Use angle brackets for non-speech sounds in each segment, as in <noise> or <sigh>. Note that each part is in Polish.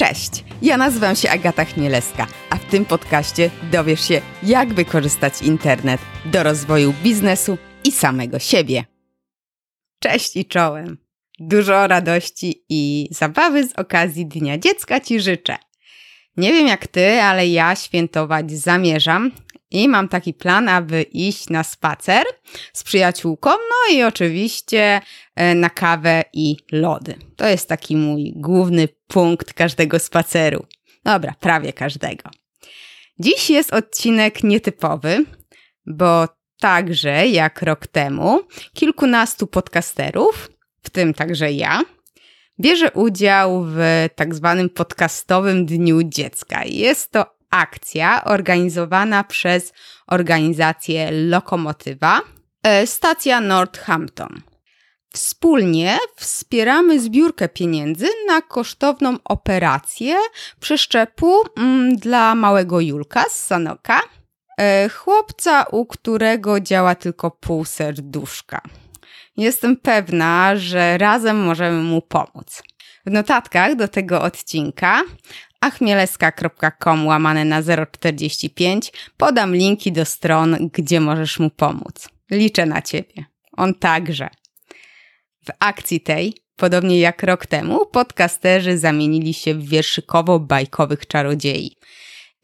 Cześć, ja nazywam się Agata Chmielewska, a w tym podcaście dowiesz się, jak wykorzystać internet do rozwoju biznesu i samego siebie. Cześć i czołem. Dużo radości i zabawy z okazji Dnia Dziecka Ci życzę. Nie wiem jak Ty, ale ja świętować zamierzam i mam taki plan, aby iść na spacer z przyjaciółką, no i oczywiście e, na kawę i lody. To jest taki mój główny punkt każdego spaceru. Dobra, prawie każdego. Dziś jest odcinek nietypowy, bo także jak rok temu kilkunastu podcasterów, w tym także ja, bierze udział w tak zwanym podcastowym Dniu Dziecka. Jest to akcja organizowana przez organizację Lokomotywa, e, stacja Northampton. Wspólnie wspieramy zbiórkę pieniędzy na kosztowną operację przeszczepu mm, dla małego Julka z Sanoka, e, chłopca, u którego działa tylko pół serduszka. Jestem pewna, że razem możemy mu pomóc. W notatkach do tego odcinka achmieleska.com łamane na 045 podam linki do stron, gdzie możesz mu pomóc. Liczę na Ciebie. On także. W akcji tej, podobnie jak rok temu, podcasterzy zamienili się w wierszykowo-bajkowych czarodziei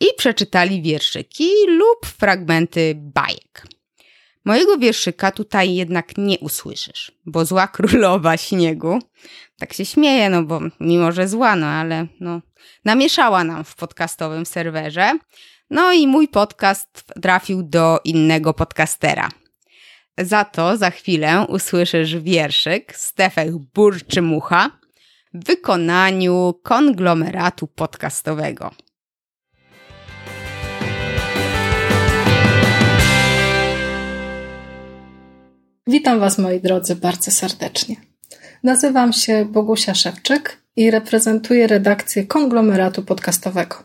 i przeczytali wierszyki lub fragmenty bajek. Mojego wierszyka tutaj jednak nie usłyszysz, bo zła <laughs> królowa śniegu, tak się śmieje, no bo mimo, że zła, no ale no, namieszała nam w podcastowym serwerze. No i mój podcast trafił do innego podcastera. Za to za chwilę usłyszysz wierszyk Stefek Burczy Mucha w wykonaniu konglomeratu podcastowego. Witam Was, moi drodzy, bardzo serdecznie. Nazywam się Bogusia Szewczyk i reprezentuję redakcję konglomeratu podcastowego,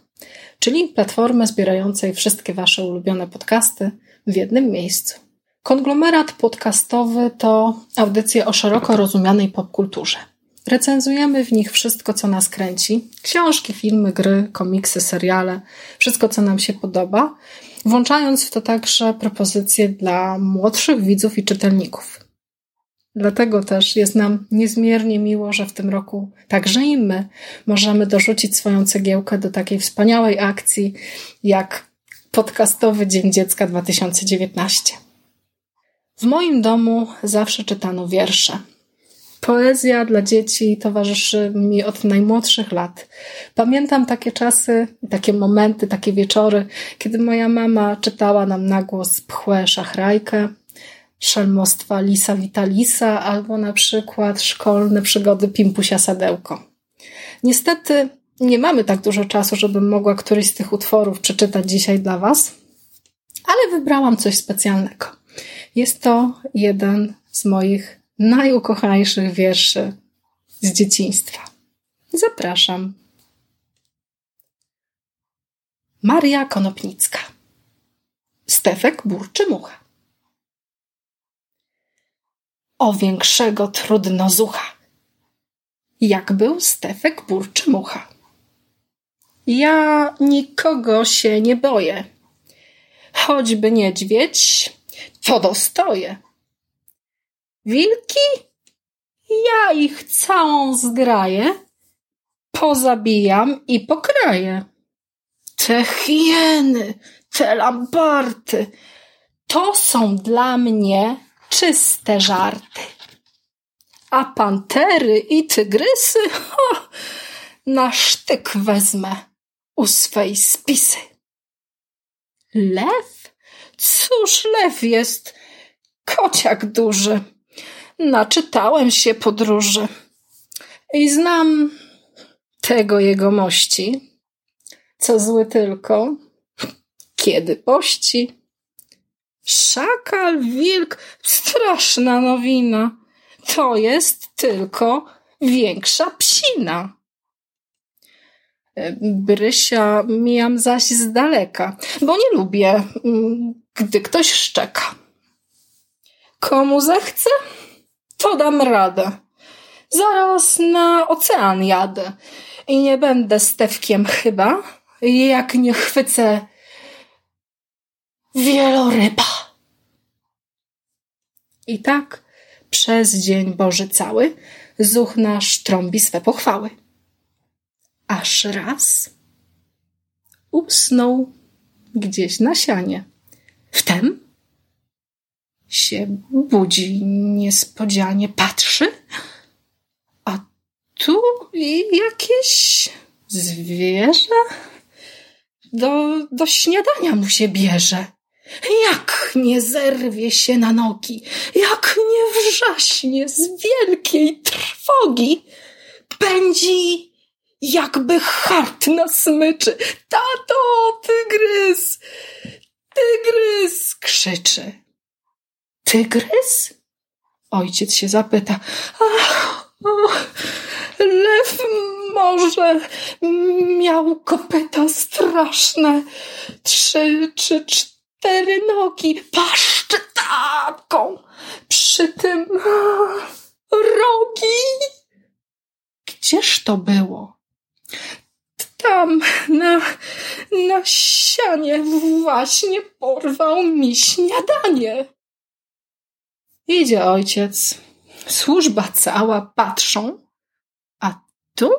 czyli platformę zbierającej wszystkie Wasze ulubione podcasty w jednym miejscu. Konglomerat podcastowy to audycje o szeroko rozumianej popkulturze. Recenzujemy w nich wszystko, co nas kręci: książki, filmy, gry, komiksy, seriale, wszystko, co nam się podoba, włączając w to także propozycje dla młodszych widzów i czytelników. Dlatego też jest nam niezmiernie miło, że w tym roku także i my możemy dorzucić swoją cegiełkę do takiej wspaniałej akcji jak podcastowy Dzień Dziecka 2019. W moim domu zawsze czytano wiersze. Poezja dla dzieci towarzyszy mi od najmłodszych lat. Pamiętam takie czasy, takie momenty, takie wieczory, kiedy moja mama czytała nam na głos pchłę szachrajkę, szelmostwa Lisa Vitalisa albo na przykład szkolne przygody Pimpusia Sadełko. Niestety nie mamy tak dużo czasu, żebym mogła któryś z tych utworów przeczytać dzisiaj dla Was, ale wybrałam coś specjalnego. Jest to jeden z moich najukochańszych wierszy z dzieciństwa. Zapraszam. Maria Konopnicka. Stefek Burczy Mucha o większego trudnozucha. Jak był Stefek Burczy Mucha. Ja nikogo się nie boję. Choćby niedźwiedź, to dostoję. Wilki? Ja ich całą zgraję, pozabijam i pokraję. Te hieny, te lambarty, to są dla mnie czyste żarty. A pantery i tygrysy ho, na sztyk wezmę u swej spisy. Lew? Cóż lew jest? Kociak duży. Naczytałem się podróży i znam tego jegomości, co zły tylko, kiedy pości. Szakal, wilk, straszna nowina. To jest tylko większa psina. Brysia mijam zaś z daleka, bo nie lubię, mm, gdy ktoś szczeka. Komu zechce, to dam radę. Zaraz na ocean jadę i nie będę Stewkiem chyba, jak nie chwycę wieloryba. I tak przez dzień Boży cały zuch trąbi swe pochwały. Aż raz usnął gdzieś na sianie. Wtem się budzi niespodzianie, patrzy, a tu jakieś zwierzę do, do śniadania mu się bierze. Jak nie zerwie się na nogi, jak nie wrzaśnie z wielkiej trwogi, pędzi jakby hart na smyczy. Tato, tygrys, tygrys, krzyczy. Tygrys? Ojciec się zapyta. Ach, lew może miał kopyta straszne, trzy czy cztery nogi, paszczę taką, przy tym rogi. Gdzież to było? Tam, na, na sianie właśnie porwał mi śniadanie. Idzie ojciec, służba cała patrzą, a tu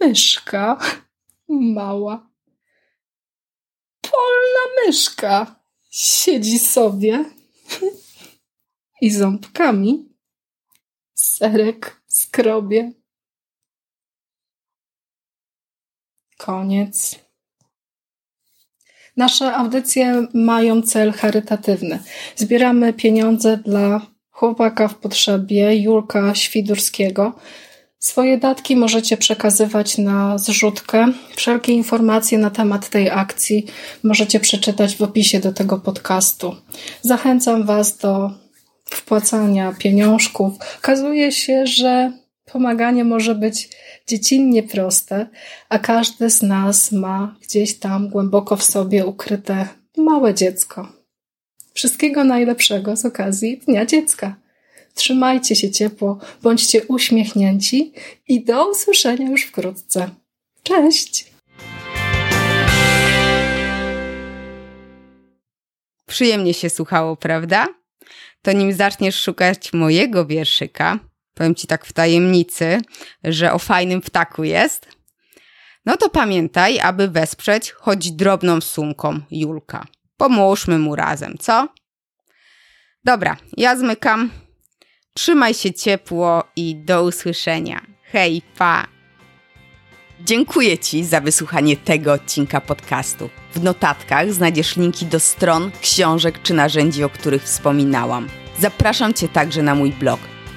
myszka mała. Polna myszka siedzi sobie i ząbkami serek skrobie. Koniec. Nasze audycje mają cel charytatywny. Zbieramy pieniądze dla chłopaka w potrzebie, Julka Świdurskiego. Swoje datki możecie przekazywać na zrzutkę. Wszelkie informacje na temat tej akcji możecie przeczytać w opisie do tego podcastu. Zachęcam Was do wpłacania pieniążków. Okazuje się, że pomaganie może być dziecinnie proste, a każdy z nas ma gdzieś tam głęboko w sobie ukryte małe dziecko. Wszystkiego najlepszego z okazji Dnia Dziecka. Trzymajcie się ciepło, bądźcie uśmiechnięci i do usłyszenia już wkrótce. Cześć! Przyjemnie się słuchało, prawda? To nim zaczniesz szukać mojego wierszyka, powiem ci tak w tajemnicy, że o fajnym ptaku jest, no to pamiętaj, aby wesprzeć choć drobną sumką Julka. Pomóżmy mu razem, co? Dobra, ja zmykam. Trzymaj się ciepło i do usłyszenia. Hej, pa! Dziękuję Ci za wysłuchanie tego odcinka podcastu. W notatkach znajdziesz linki do stron, książek czy narzędzi, o których wspominałam. Zapraszam Cię także na mój blog